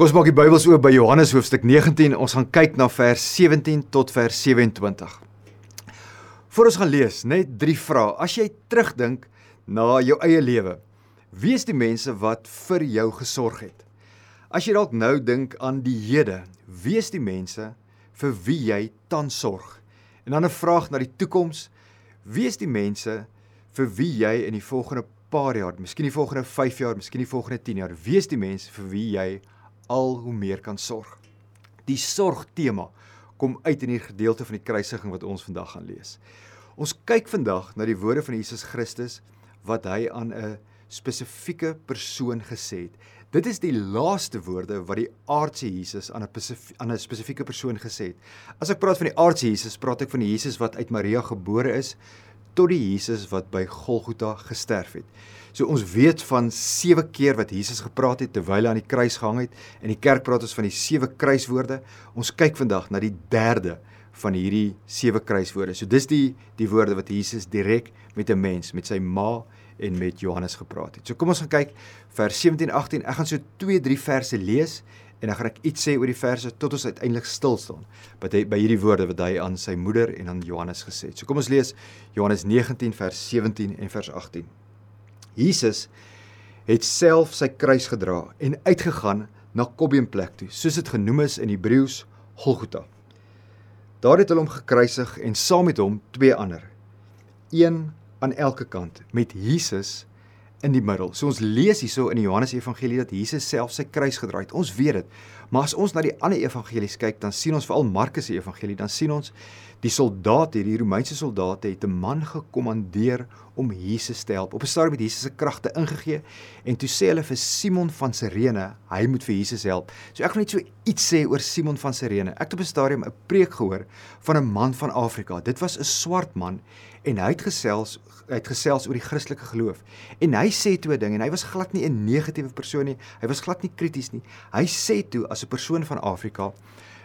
Kom ons maak die Bybels oop by Johannes hoofstuk 19. Ons gaan kyk na vers 17 tot vers 27. Voor ons gaan lees, net drie vrae. As jy terugdink na jou eie lewe, wie is die mense wat vir jou gesorg het? As jy dalk nou dink aan die hede, wie is die mense vir wie jy tans sorg? En dan 'n vraag na die toekoms, wie is die mense vir wie jy in die volgende paar jaar, miskien die volgende 5 jaar, miskien die volgende 10 jaar, wie is die mense vir wie jy al hoe meer kan sorg. Die sorg tema kom uit in hierdie gedeelte van die kruisiging wat ons vandag gaan lees. Ons kyk vandag na die woorde van Jesus Christus wat hy aan 'n spesifieke persoon gesê het. Dit is die laaste woorde wat die aardse Jesus aan 'n aan 'n spesifieke persoon gesê het. As ek praat van die aardse Jesus, praat ek van die Jesus wat uit Maria gebore is tot die Jesus wat by Golgotha gesterf het. So ons weet van sewe keer wat Jesus gepraat het terwyl hy aan die kruis gehang het. In die kerk praat ons van die sewe kruiswoorde. Ons kyk vandag na die derde van hierdie sewe kruiswoorde. So dis die die woorde wat Jesus direk met 'n mens, met sy ma en met Johannes gepraat het. So kom ons gaan kyk vers 17 18. Ek gaan so 2 3 verse lees en dan gaan ek iets sê oor die verse tot ons uiteindelik stil staan by by hierdie woorde wat hy aan sy moeder en aan Johannes gesê het. So kom ons lees Johannes 19 vers 17 en vers 18. Jesus het self sy kruis gedra en uitgegaan na Kobbeenplek toe, soos dit genoem is in Hebreëus Golgotha. Daar het hulle hom gekruisig en saam met hom twee ander, een aan elke kant met Jesus in die middel. So ons lees hierso in die Johannes Evangelie dat Jesus self sy kruis gedra het. Ons weet dit. Maar as ons na die ander evangelies kyk, dan sien ons veral Markus se evangelie, dan sien ons die soldate, die Romeinse soldate het 'n man gekommandeer om Jesus te help. Op 'n stadium het Jesus se kragte ingegee en toe sê hulle vir Simon van Sirene, hy moet vir Jesus help. So ek wil net so iets sê oor Simon van Sirene. Ek het op 'n stadium 'n preek gehoor van 'n man van Afrika. Dit was 'n swart man en hy het gesels hy het gesels oor die Christelike geloof. En hy sê toe 'n ding en hy was glad nie 'n negatiewe persoon nie. Hy was glad nie krities nie. Hy sê toe as 'n persoon van Afrika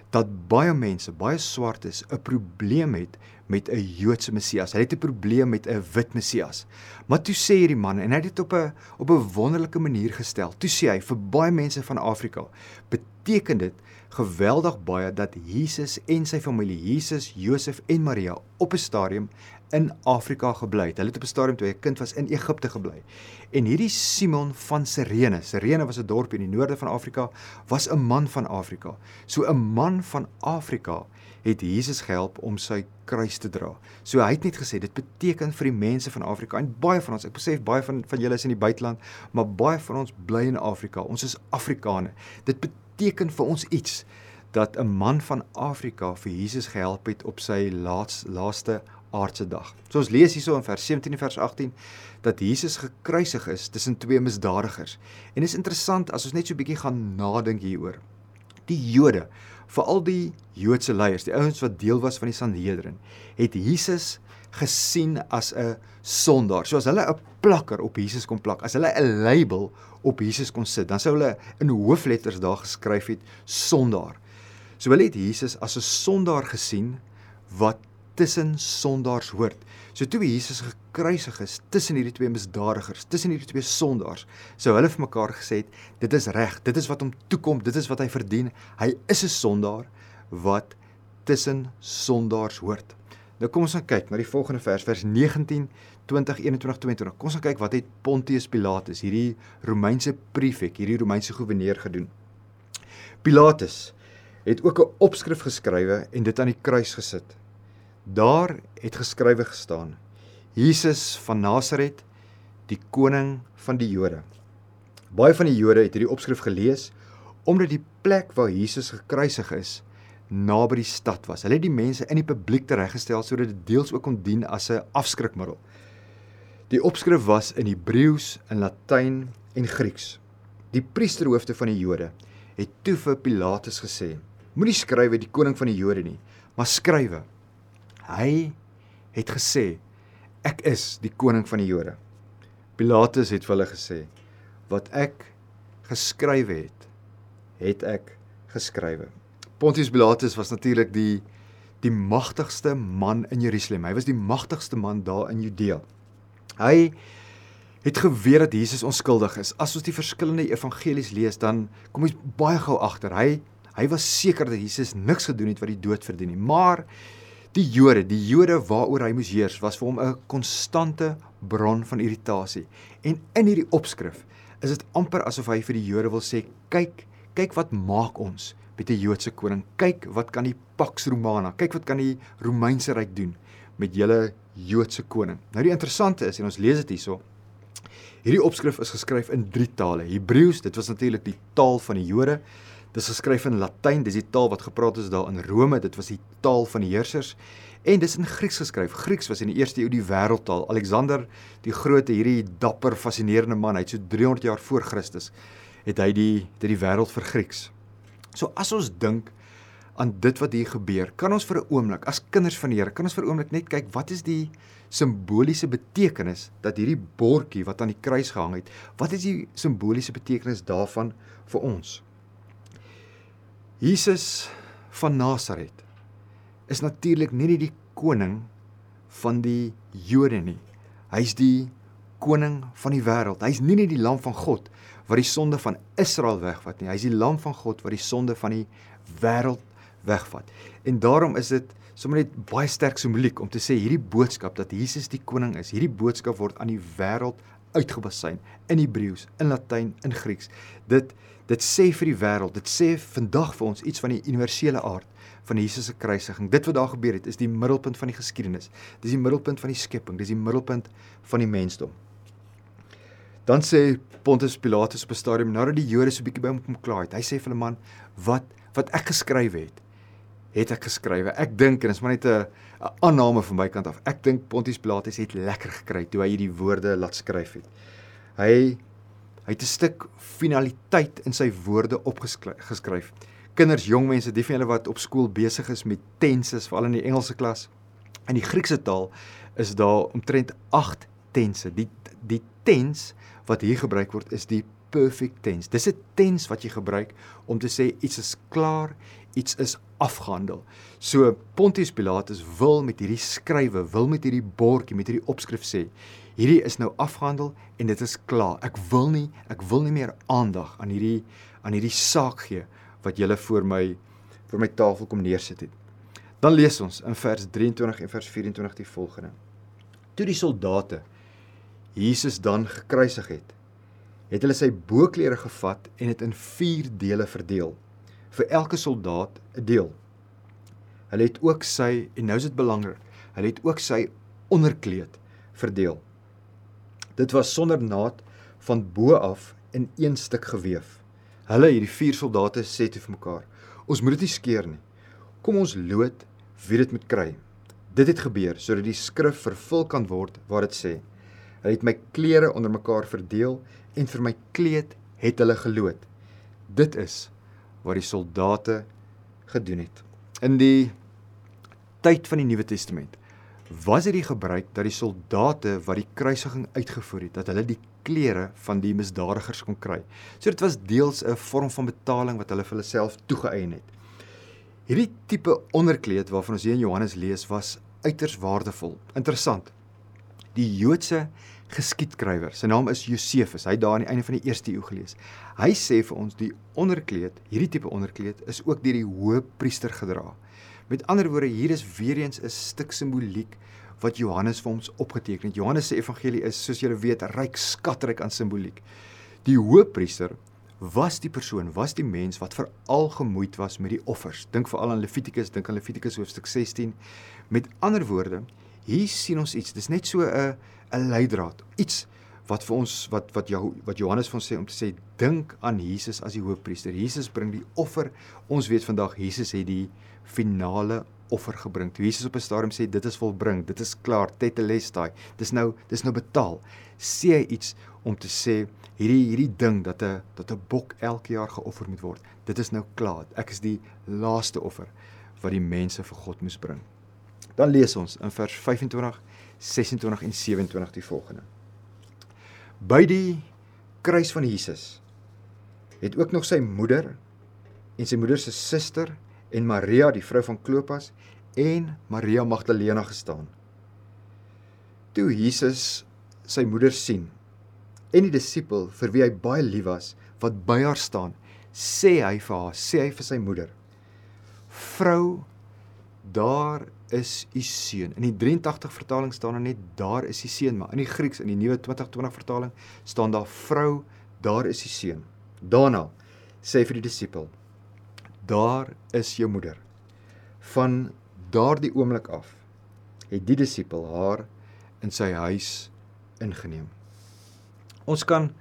dat baie mense, baie swartes 'n probleem het met 'n Joodse Messias. Hulle het 'n probleem met 'n wit Messias. Maar toe sê hierdie man en hy het dit op 'n op 'n wonderlike manier gestel. Toe sê hy vir baie mense van Afrika beteken dit geweldig baie dat Jesus en sy familie, Jesus, Josef en Maria op 'n stadium in Afrika gebly het. Hulle het op 'n stadium toe hy 'n kind was in Egipte gebly. En hierdie Simon van Sirene, Sirene was 'n dorp in die noorde van Afrika, was 'n man van Afrika. So 'n man van Afrika het Jesus gehelp om sy kruis te dra. So hy het net gesê dit beteken vir die mense van Afrika en baie van ons, ek besef baie van van julle is in die buiteland, maar baie van ons bly in Afrika. Ons is Afrikane. Dit beteken vir ons iets dat 'n man van Afrika vir Jesus gehelp het op sy laaste laaste aardse dag. So ons lees hierso in vers 17 en vers 18 dat Jesus gekruisig is tussen twee misdadigers. En dit is interessant as ons net so 'n bietjie gaan nadink hieroor. Die Jode, veral die Joodse leiers, die ouens wat deel was van die Sanhedrin, het Jesus gesien as 'n sondaar. So as hulle 'n plakker op Jesus kon plak, as hulle 'n label op Jesus kon sit, dan sou hulle in hoofletters daar geskryf het sondaar. So hulle het Jesus as 'n sondaar gesien wat tussen sondaars hoort. So toe Jesus gekruisig is tussen hierdie twee misdadigers, tussen hierdie twee sondaars, sou hulle vir mekaar gesê het, dit is reg, dit is wat hom toekom, dit is wat hy verdien. Hy is 'n sondaar wat tussen sondaars hoort. Nou kom ons gaan kyk na die volgende vers, vers 19 20 21 22. Kom ons gaan kyk wat het Pontius Pilatus, hierdie Romeinse prefek, hierdie Romeinse goewerneur gedoen. Pilatus het ook 'n opskrif geskrywe en dit aan die kruis gesit. Daar het geskrywe gestaan: Jesus van Nasaret, die koning van die Jode. Baie van die Jode het hierdie opskrif gelees omdat die plek waar Jesus gekruisig is naby die stad was. Hulle het die mense in die publiek tereggestel sodat dit deels ook kon dien as 'n afskrikmiddel. Die opskrif was in Hebreëus, in Latyn en Grieks. Die priesterhoofde van die Jode het toe vir Pilatus gesê: Moenie skrywe die koning van die Jode nie, maar skrywe Hy het gesê ek is die koning van die Jode. Pilatus het vir hulle gesê wat ek geskrywe het, het ek geskrywe. Pontius Pilatus was natuurlik die die magtigste man in Jerusalem. Hy was die magtigste man daar in Judea. Hy het geweet dat Jesus onskuldig is. As ons die verskillende evangelies lees, dan kom ons baie gou agter. Hy hy was seker dat Jesus niks gedoen het wat die dood verdien nie. Maar die Jode, die Jode waaroor hy moes heers, was vir hom 'n konstante bron van irritasie. En in hierdie opskrif is dit amper asof hy vir die Jode wil sê, kyk, kyk wat maak ons met 'n Joodse koning. Kyk wat kan die Pax Romana, kyk wat kan die Romeinse ryk doen met julle Joodse koning. Nou die interessante is en ons lees dit hierso. Hierdie opskrif is geskryf in drie tale. Hebreëus, dit was natuurlik die taal van die Jode. Dit is geskryf in Latyn, dis die taal wat gepraat is daar in Rome, dit was die taal van die heersers. En dis in Grieks geskryf. Grieks was in die eerste eeu die wêreldtaal. Alexander die Grote, hierdie dapper, fascinerende man, hy het so 300 jaar voor Christus het hy die dit die wêreld vir Grieks. So as ons dink aan dit wat hier gebeur, kan ons vir 'n oomblik as kinders van die Here, kan ons vir 'n oomblik net kyk wat is die simboliese betekenis dat hierdie bordjie wat aan die kruis gehang het, wat is die simboliese betekenis daarvan vir ons? Jesus van Nasaret is natuurlik nie net die koning van die Jode nie. Hy's die koning van die wêreld. Hy's nie net die lam van God wat die sonde van Israel wegvat nie. Hy is die lam van God wat die sonde van die wêreld wegvat. En daarom is dit sommer net baie sterk simboliek om te sê hierdie boodskap dat Jesus die koning is. Hierdie boodskap word aan die wêreld uitgebasyn in Hebreëus, in Latyn, in Grieks. Dit dit sê vir die wêreld, dit sê vandag vir ons iets van die universele aard van Jesus se kruisiging. Dit wat daar gebeur het, is die middelpunt van die geskiedenis. Dis die middelpunt van die skepping, dis die middelpunt van die mensdom. Dan sê Pontius Pilatus op 'n stadium nadat die Jode so 'n bietjie by hom kom klaar het. Hy sê vir hulle man, wat wat ek geskryf het, het ek geskrywe. Ek dink en dit is maar net 'n aanname van my kant af. Ek dink Pontius Pilatus het lekker gekry toe hy hierdie woorde laat skryf het. Hy hy het 'n stuk finaliteit in sy woorde opgeskryf. Kinders, jong mense, die van julle wat op skool besig is met tenses, veral in die Engelse klas, in die Griekse taal is daar omtrent 8 tense. Die die tens wat hier gebruik word is die perfect tense. Dis 'n tens wat jy gebruik om te sê iets is klaar, iets is afgehandel. So Pontius Pilatus wil met hierdie skrywe, wil met hierdie bordjie, met hierdie opskrif sê, hierdie is nou afgehandel en dit is klaar. Ek wil nie, ek wil nie meer aandag aan hierdie aan hierdie saak gee wat julle voor my voor my tafel kom neersit het. Dan lees ons in vers 23 en vers 24 die volgende. Toe die soldate Jesus dan gekruisig het, het hulle sy boklere gevat en dit in 4 dele verdeel, vir elke soldaat 'n deel. Hulle het ook sy en nou is dit belangrik, hulle het ook sy onderkleed verdeel. Dit was sonder naad van bo af in een stuk gewewe. Hulle hierdie vier soldate sê te vir mekaar: "Ons moet dit nie skeer nie. Kom ons lood wie dit moet kry." Dit het gebeur sodat die skrif vervul kan word waar dit sê: Hy het my klere onder mekaar verdeel en vir my kleed het hulle geloot. Dit is wat die soldate gedoen het. In die tyd van die Nuwe Testament was dit die gebruik dat die soldate wat die kruisiging uitgevoer het, dat hulle die klere van die misdadigers kon kry. So dit was deels 'n vorm van betaling wat hulle vir hulle self toegeëien het. Hierdie tipe onderkleed waarvan ons hier in Johannes lees was uiters waardevol. Interessant. Die Joodse geskiedskrywer. Sy naam is Josefus. Hy het daar aan die einde van die eerste eeu gelees. Hy sê vir ons die onderkleed, hierdie tipe onderkleed is ook deur die hoëpriester gedra. Met ander woorde, hier is weer eens 'n stuk simboliek wat Johannes vir ons opgeteken het. Johannes se evangelie is, soos julle weet, ryk skatryk aan simboliek. Die hoëpriester was die persoon, was die mens wat veral gemoeid was met die offers. Dink veral aan Levitikus, dink aan Levitikus hoofstuk 16. Met ander woorde, hier sien ons iets. Dis net so 'n 'n leidraad. Iets wat vir ons wat wat jou wat Johannes van sê om te sê dink aan Jesus as die hoofpriester. Jesus bring die offer. Ons weet vandag Jesus het die finale offer gebring. Toe Jesus op 'n stadium sê dit is volbring, dit is klaar, tetelestai. Dis nou dis nou betaal. Sê hy iets om te sê hierdie hierdie ding dat 'n dat 'n bok elke jaar geoffer moet word. Dit is nou klaar. Ek is die laaste offer wat die mense vir God moes bring. Dan lees ons in vers 25 26 en 27 die volgende. By die kruis van Jesus het ook nog sy moeder en sy moeder se suster en Maria die vrou van Klopas en Maria Magdalena gestaan. Toe Jesus sy moeder sien en die disipel vir wie hy baie lief was wat by haar staan, sê hy vir haar, sê hy vir sy moeder: "Vrou, daar is u seun." In die 83 vertaling staan daar net daar is u seun, maar in die Grieks in die nuwe 2020 vertaling staan daar vrou, daar is u seun. Daarna sê hy vir die disipel: "Daar is jou moeder." Van daardie oomblik af het die disipel haar in sy huis ingeneem. Ons kan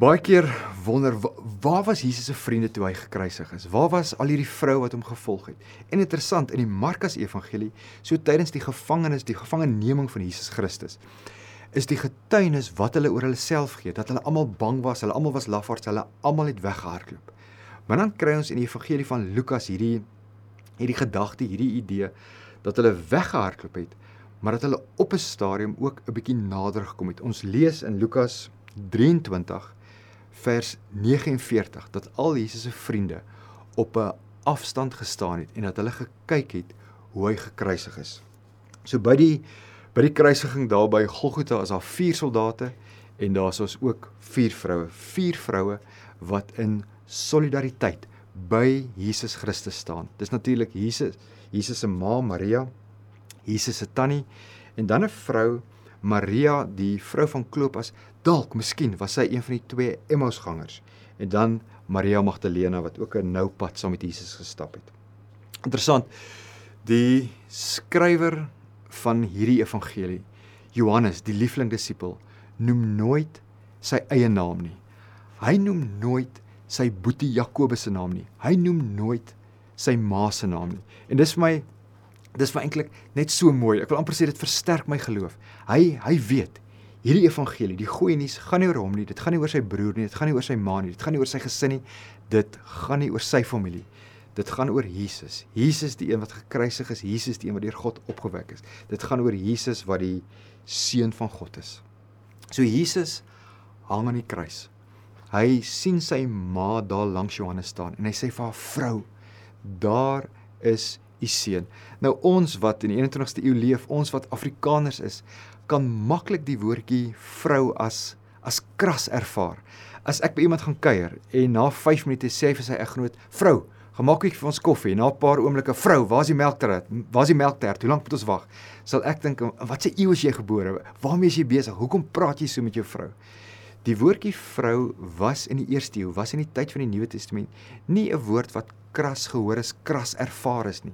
baie keer wonder waar was Jesus se vriende toe hy gekruisig is? Waar was al hierdie vroue wat hom gevolg het? En interessant in die Markus Evangelie, so tydens die gevangenes, die gevangeneming van Jesus Christus, is die getuienis wat hulle oor hulle self gee, dat hulle almal bang was, hulle almal was lafaards, hulle almal het weggehardloop. Maar dan kry ons in die Evangelie van Lukas hierdie hierdie gedagte, hierdie idee dat hulle weggehardloop het, maar dat hulle op 'n stadium ook 'n bietjie nader gekom het. Ons lees in Lukas 23 vers 49 dat al Jesus se vriende op 'n afstand gestaan het en dat hulle gekyk het hoe hy gekruisig is. So by die by die kruisiging daar by Golgotha is daar vier soldate en daar's ons ook vier vroue, vier vroue wat in solidariteit by Jesus Christus staan. Dis natuurlik Jesus, Jesus se ma Maria, Jesus se tannie en dan 'n vrou Maria, die vrou van Klopas, dalk miskien was sy een van die twee Emmausgangers en dan Maria Magdalena wat ook 'n nou pad saam met Jesus gestap het. Interessant. Die skrywer van hierdie evangelie, Johannes, die liefling disipel, noem nooit sy eie naam nie. Hy noem nooit sy boetie Jakobus se naam nie. Hy noem nooit sy ma se naam nie. En dis vir my dis vir eintlik net so mooi. Ek wil amper sê dit versterk my geloof. Hy hy weet hierdie evangelie, die goeie nuus gaan nie oor hom nie. Dit gaan nie oor sy broer nie, dit gaan nie oor sy ma nie, dit gaan nie oor sy gesin nie. Dit gaan nie oor sy familie. Dit gaan oor Jesus. Jesus die een wat gekruisig is, Jesus die een wat deur God opgewek is. Dit gaan oor Jesus wat die seun van God is. So Jesus hang aan die kruis. Hy sien sy ma daar langs Johannes staan en hy sê vir haar vrou, daar is u seun. Nou ons wat in die 21ste eeu leef, ons wat Afrikaners is, kan maklik die woordjie vrou as as kras ervaar. As ek by iemand gaan kuier en na 5 minute sê hy vir sy eggenoot, "Vrou, gemaak ek vir ons koffie." Na 'n paar oomblikke, "Vrou, waar is die melktert? Waar is die melktert? Hoe lank moet ons wag?" Sal ek dink, "Wat se eeu is jy gebore? Waarmee is jy besig? Hoekom praat jy so met jou vrou?" Die woordjie vrou was in die eerste eeu, was in die tyd van die Nuwe Testament, nie 'n woord wat kras gehoor is, kras ervaar is nie.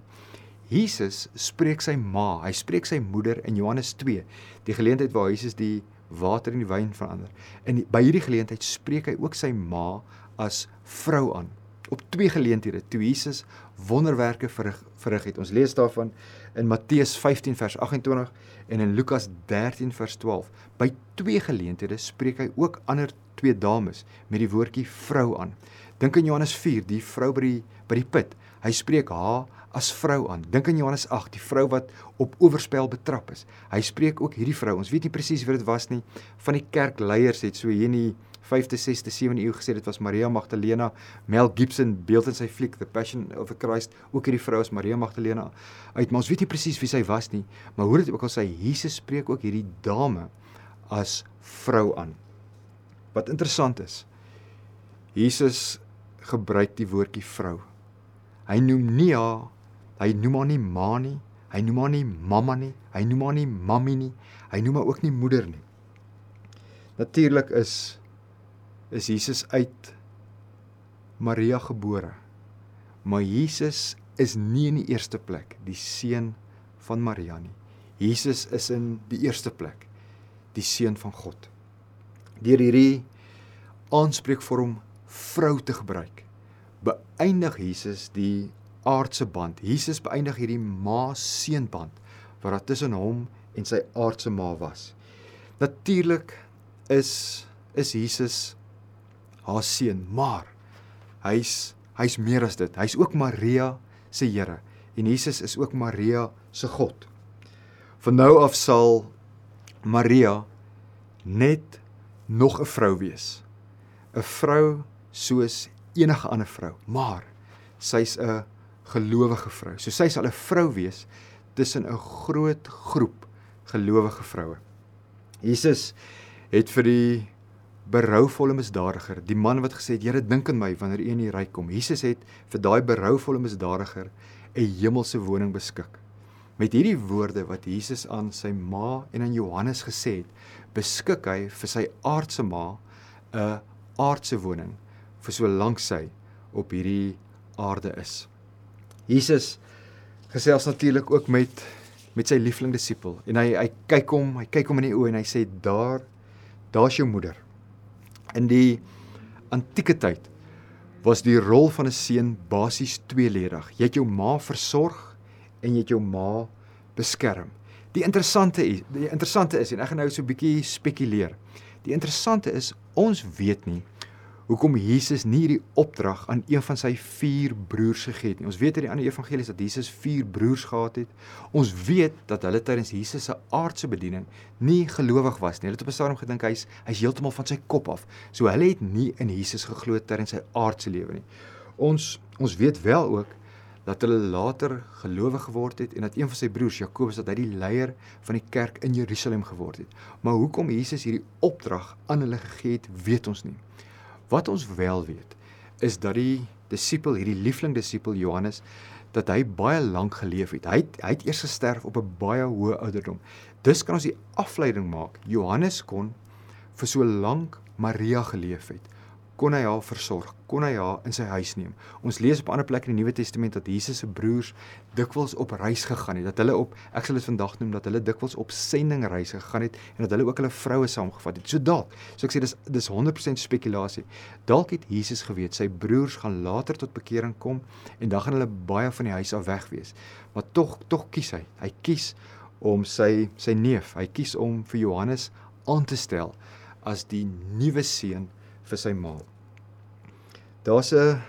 Jesus spreek sy ma, hy spreek sy moeder in Johannes 2, die geleentheid waar Jesus die water in die wyn verander. En by hierdie geleentheid spreek hy ook sy ma as vrou aan. Op twee geleenthede toe Jesus wonderwerke verrig, verrig het. Ons lees daarvan in Matteus 15 vers 28 en in Lukas 13 vers 12. By twee geleenthede spreek hy ook ander twee dames met die woordjie vrou aan. Dink aan Johannes 4, die vrou by die by die put. Hy spreek haar as vrou aan. Dink aan Johannes 8, die vrou wat op oorspel betrap is. Hy spreek ook hierdie vrou. Ons weet nie presies wie dit was nie. Van die kerkleiers het so hier in die 5de, 6de, 7de eeu gesê dit was Maria Magdalena. Mel Gibson beeld in sy fliek The Passion of the Christ ook hierdie vrou as Maria Magdalena uit. Maar ons weet nie presies wie sy was nie, maar hoe dit ook al sê, Jesus spreek ook hierdie dame as vrou aan. Wat interessant is, Jesus gebruik die woordjie vrou. Hy noem nie haar Hy noem haar nie ma nie, hy noem haar nie mamma nie, hy noem haar nie mammy nie, hy noem haar ook nie moeder nie. Natuurlik is is Jesus uit Maria gebore. Maar Jesus is nie in die eerste plek die seun van Maria nie. Jesus is in die eerste plek die seun van God. Deur hierdie aanspreekvorm vrou te gebruik, beëindig Jesus die aardse band. Jesus beëindig hierdie ma-seun band wat daar tussen hom en sy aardse ma was. Natuurlik is is Jesus haar seun, maar hy's hy's meer as dit. Hy's ook Maria se Here en Jesus is ook Maria se God. Van nou af sal Maria net nog 'n vrou wees. 'n Vrou soos enige ander vrou, maar sy's 'n gelowige vrou. So sy sal 'n vrou wees tussen 'n groot groep gelowige vroue. Jesus het vir die berouvolle misdadiger, die man wat gesê het Here dink aan my wanneer U in die ryk kom. Jesus het vir daai berouvolle misdadiger 'n hemelse woning beskik. Met hierdie woorde wat Jesus aan sy ma en aan Johannes gesê het, beskik hy vir sy aardse ma 'n aardse woning vir so lank sy op hierdie aarde is. Jesus gesels natuurlik ook met met sy liefling disipel en hy hy kyk hom, hy kyk hom in die oë en hy sê daar daar's jou moeder. In die antieke tyd was die rol van 'n seun basies tweeledig. Jy het jou ma versorg en jy het jou ma beskerm. Die interessante is, die interessante is en ek gaan nou so 'n bietjie spekuleer. Die interessante is ons weet nie hoekom Jesus nie hierdie opdrag aan een van sy vier broers gegee het nie. Ons weet uit die ander evangelies dat Jesus vier broers gehad het. Ons weet dat hulle tydens Jesus se aardse bediening nie gelowig was nie. Hulle het op 'n stadium gedink hy's hy's heeltemal van sy kop af. So hulle het nie in Jesus geglo tydens sy aardse lewe nie. Ons ons weet wel ook dat hulle later gelowig geword het en dat een van sy broers Jakobus dat hy die leier van die kerk in Jerusalem geword het. Maar hoekom Jesus hierdie opdrag aan hulle gegee het, weet ons nie. Wat ons wel weet is dat die disipel, hierdie liefling disipel Johannes, dat hy baie lank geleef het. Hy het, hy het eers gesterf op 'n baie hoë ouderdom. Dus kan ons die afleiding maak. Johannes kon vir so lank Maria geleef het kon hy haar versorg, kon hy haar in sy huis neem. Ons lees op ander plek in die Nuwe Testament dat Jesus se broers dikwels op reis gegaan het, dat hulle op ek sal dit vandag noem dat hulle dikwels op sendingreise gegaan het en dat hulle ook hulle vroue saamgevat het. So dalk, so ek sê dis dis 100% spekulasie. Dalk het Jesus geweet sy broers gaan later tot bekering kom en dan gaan hulle baie van die huis af weg wees. Maar tog tog kies hy. Hy kies om sy sy neef, hy kies om vir Johannes aan te stel as die nuwe seun vir sy ma. Daar's 'n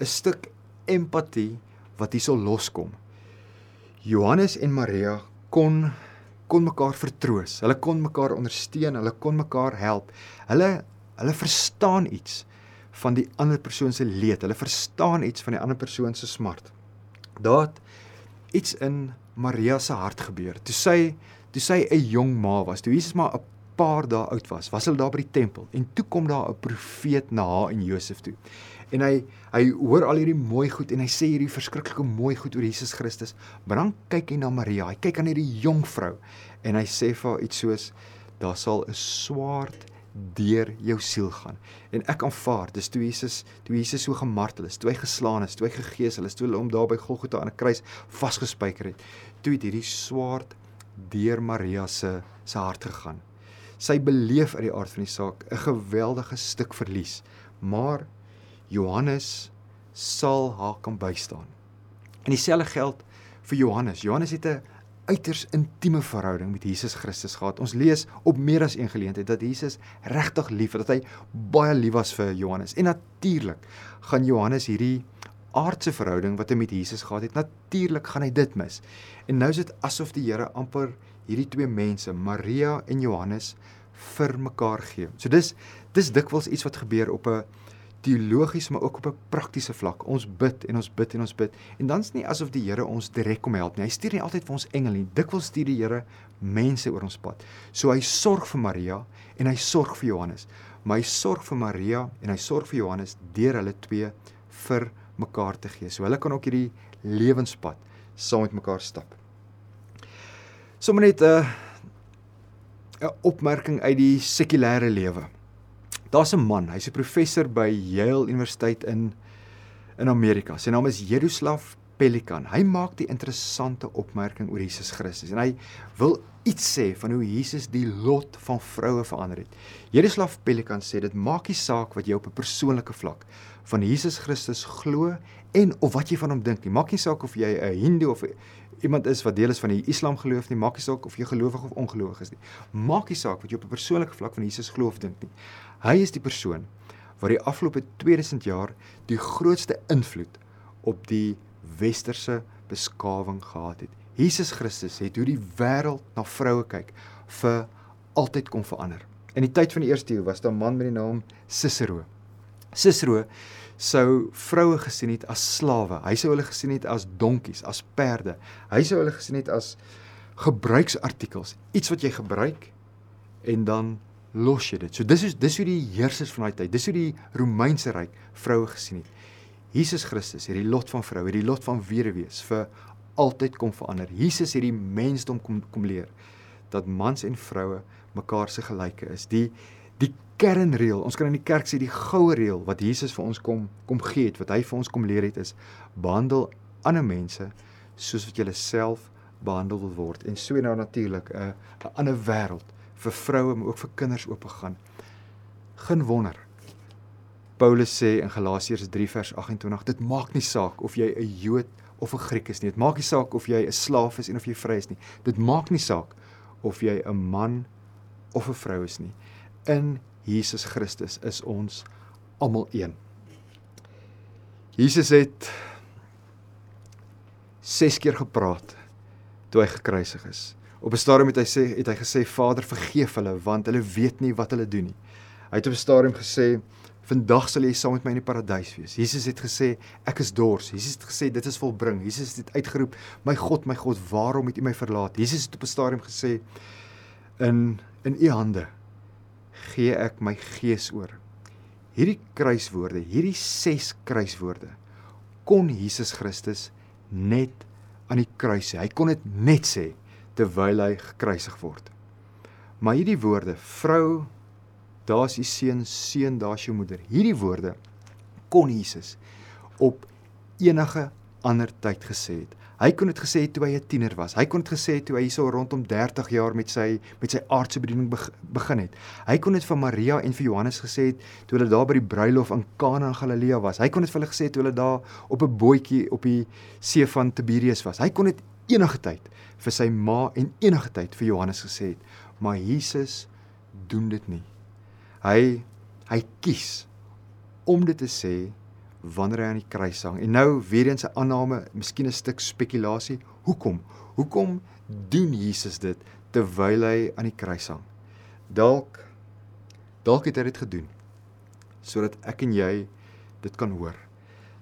'n stuk empatie wat hierso loskom. Johannes en Maria kon kon mekaar vertroos. Hulle kon mekaar ondersteun, hulle kon mekaar help. Hulle hulle verstaan iets van die ander persoon se leed. Hulle verstaan iets van die ander persoon se smart. Daar iets in Maria se hart gebeur. Toe sy toe sy 'n jong ma was, toe Jesus maar 'n paar dae oud was, was hulle daar by die tempel en toe kom daar 'n profeet na haar en Josef toe. En hy hy hoor al hierdie mooi goed en hy sê hierdie verskriklike mooi goed oor Jesus Christus. Maar dan kyk hy na Maria, hy kyk aan hierdie jong vrou en hy sê vir haar iets soos daar sal 'n swaard deur jou siel gaan. En ek aanvaar, dis toe Jesus, toe Jesus so gemartel is, toe hy geslaan is, toe hy gegeesel is, toe hulle hom daar by Golgotha aan 'n kruis vasgespijker het, toe het hierdie swaard deur Maria se se hart gegaan sy beleef uit die aard van die saak 'n geweldige stuk verlies. Maar Johannes sal haar kan bystaan. En dieselfde geld vir Johannes. Johannes het 'n uiters intieme verhouding met Jesus Christus gehad. Ons lees op meer as een geleentheid dat Jesus regtig lief het, dat hy baie lief was vir Johannes. En natuurlik gaan Johannes hierdie aardse verhouding wat hy met Jesus gehad het, natuurlik gaan hy dit mis. En nou is dit asof die Here amper hierdie twee mense, Maria en Johannes, vir mekaar gee. So dis dis dikwels iets wat gebeur op 'n teologies maar ook op 'n praktiese vlak. Ons bid en ons bid en ons bid en dan's nie asof die Here ons direk kom help nie. Hy stuur nie altyd vir ons engele nie. Dikwels stuur die Here mense oor ons pad. So hy sorg vir Maria en hy sorg vir Johannes. Maar hy sorg vir Maria en hy sorg vir Johannes deur hulle twee vir mekaar te gee. So hulle kan ook hierdie lewenspad saam met mekaar stap. Sommige net 'n uh, 'n opmerking uit die sekulêre lewe. Daar's 'n man, hy's 'n professor by Yale Universiteit in in Amerika. Sy naam is Jeruslav Pelikan. Hy maak die interessante opmerking oor Jesus Christus en hy wil iets sê van hoe Jesus die lot van vroue verander het. Jeruslav Pelikan sê dit maak nie saak wat jy op 'n persoonlike vlak van Jesus Christus glo en of wat jy van hom dink nie. Maak nie saak of jy 'n Hindu of iemand is wat deel is van die Islam geloof nie, maak nie saak of jy gelowig of ongelowig is nie. Maak nie saak wat jy op 'n persoonlike vlak van Jesus glo of dink nie. Hy is die persoon wat die afgelope 2000 jaar die grootste invloed op die westerse beskawing gehad het. Jesus Christus het hoe die wêreld na vroue kyk vir altyd kom verander. In die tyd van die eerste eeu was daar 'n man met die naam Cicero. Cicero sou vroue gesien het as slawe. Hy sou hulle gesien het as donkies, as perde. Hy sou hulle gesien het as gebruiksartikels, iets wat jy gebruik en dan los jy dit. So dis is dis hoe die heersers van daai tyd, dis hoe die Romeinse ryk vroue gesien het. Jesus Christus het die lot van vroue, die lot van weduwees vir altyd kom verander. Jesus het die mensdom kom kom leer dat mans en vroue mekaar se gelyke is. Die die kernreël, ons kan in die kerk sê die goue reël wat Jesus vir ons kom kom gee het, wat hy vir ons kom leer het is behandel ander mense soos wat jy self behandel wil word. En so nou natuurlik 'n 'n ander wêreld vir vroue maar ook vir kinders oopgegaan. Geen wonder. Paulus sê in Galasiërs 3 vers 28, dit maak nie saak of jy 'n Jood of 'n Griek is nie. Dit maak nie saak of jy 'n slaaf is en of jy vry is nie. Dit maak nie saak of jy 'n man of 'n vrou is nie. In Jesus Christus is ons almal een. Jesus het 6 keer gepraat toe hy gekruisig is. Op 'n stadium het hy sê het hy gesê Vader vergeef hulle want hulle weet nie wat hulle doen nie. Hy het op 'n stadium gesê vandag sal jy saam met my in die paradys wees. Jesus het gesê ek is dors. Jesus het gesê dit is volbring. Jesus het uitgeroep my God, my God, waarom het U my verlaat? Jesus het op 'n stadium gesê in in U hande gee ek my gees oor. Hierdie kruiswoorde, hierdie 6 kruiswoorde kon Jesus Christus net aan die kruis sê. Hy kon dit net sê terwyl hy gekruisig word. Maar hierdie woorde, vrou, daar's u seun, seun, daar's jou moeder. Hierdie woorde kon Jesus op enige ander tyd gesê het. Hy kon dit gesê het toe hy 'n tiener was. Hy kon dit gesê het toe hy hierso rondom 30 jaar met sy met sy aardse bediening begin het. Hy kon dit vir Maria en vir Johannes gesê het toe hulle daar by die bruilof in Kana in Galilea was. Hy kon dit vir hulle gesê het toe hulle daar op 'n bootjie op die see van Tiberius was. Hy kon dit enige tyd vir sy ma en enige tyd vir Johannes gesê het. Maar Jesus doen dit nie. Hy hy kies om dit te sê wanneer hy aan die kruis hang. En nou weer eens 'n aanname, miskien 'n stuk spekulasie. Hoekom? Hoekom doen Jesus dit terwyl hy aan die kruis hang? Dalk dalk het hy dit gedoen sodat ek en jy dit kan hoor.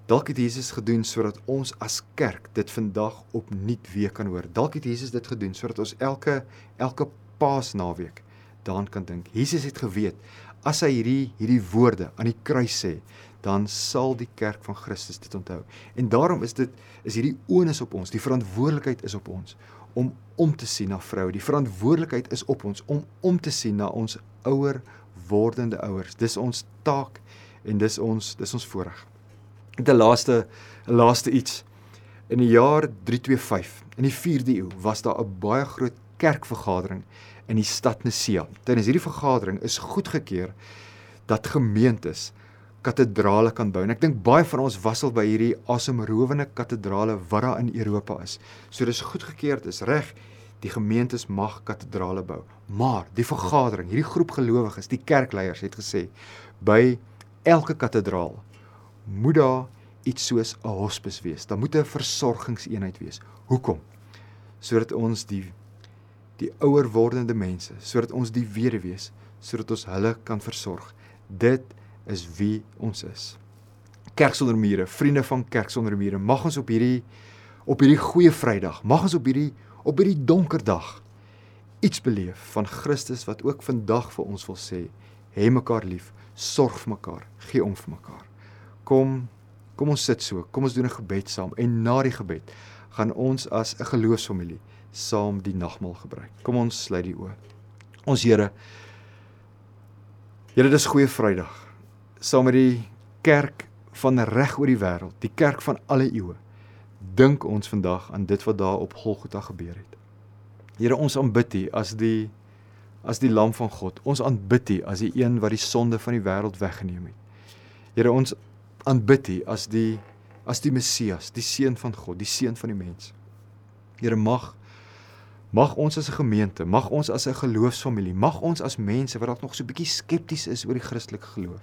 Dalk het Jesus gedoen sodat ons as kerk dit vandag opnuut weer kan hoor. Dalk het Jesus dit gedoen sodat ons elke elke Paasnaweek daaraan kan dink. Jesus het geweet as hy hierdie hierdie woorde aan die kruis sê, dan sal die kerk van Christus dit onthou. En daarom is dit is hierdie onus op ons, die verantwoordelikheid is op ons om om te sien na vroue. Die verantwoordelikheid is op ons om om te sien na ons ouer wordende ouers. Dis ons taak en dis ons dis ons voorreg. Die laaste laaste iets in die jaar 325 in die 4de eeu was daar 'n baie groot kerkvergadering in die stad Nisea. Tydens hierdie vergadering is goedgekeur dat gemeentes katedrale kan bou. En ek dink baie van ons wassel by hierdie asemrowende katedrale wat daar in Europa is. So dis goedgekeur, dis reg. Die gemeentes mag katedrale bou. Maar die vergadering, hierdie groep gelowiges, die kerkleiers het gesê by elke katedraal moet daar iets soos 'n hospis wees. Daar moet 'n versorgingseenheid wees. Hoekom? Sodat ons die die ouer wordende mense, sodat ons die weduwees, sodat ons hulle kan versorg. Dit is wie ons is. Kerk sonder mure, vriende van Kerk sonder mure, mag ons op hierdie op hierdie goeie Vrydag, mag ons op hierdie op hierdie donker dag iets beleef van Christus wat ook vandag vir ons wil sê, hê mekaar lief, sorg vir mekaar, gee om vir mekaar. Kom, kom ons sit so, kom ons doen 'n gebed saam en na die gebed gaan ons as 'n geloofsfamilie saam die nagmaal gebruik. Kom ons sluit die oë. Ons Here Here, dis goeie Vrydag saam met die kerk van reg oor die wêreld, die kerk van alle eeue, dink ons vandag aan dit wat daar op Golgotha gebeur het. Here, ons aanbid U as die as die lam van God. Ons aanbid U as die een wat die sonde van die wêreld weggeneem het. Here, ons aanbid U as die as die Messias, die seun van God, die seun van die mens. Here, mag mag ons as 'n gemeente, mag ons as 'n geloofsfamilie, mag ons as mense wat dalk nog so 'n bietjie skepties is oor die Christelike geloof,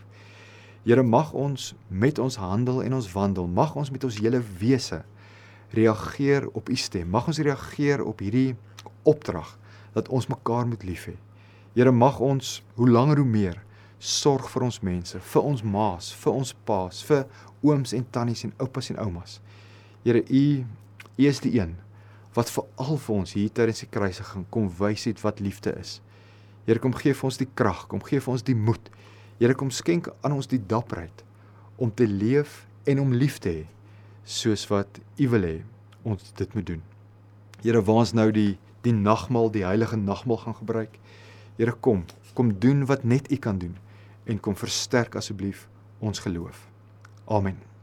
Here mag ons met ons handel en ons wandel, mag ons met ons hele wese reageer op u stem. Mag ons reageer op hierdie opdrag dat ons mekaar moet lief hê. Here mag ons hoe langer hoe meer sorg vir ons mense, vir ons ma's, vir ons pa's, vir ooms en tannies en oupas en oumas. Here u u is die een wat vir al vir ons hier tydens die kruisiging kom wys het wat liefde is. Here kom gee vir ons die krag, kom gee vir ons die moed. Here kom skenk aan ons die dapperheid om te leef en om lief te hê soos wat U wil hê ons dit moet doen. Here, waar ons nou die die nagmaal, die heilige nagmaal gaan gebruik. Here, kom, kom doen wat net U kan doen en kom versterk asseblief ons geloof. Amen.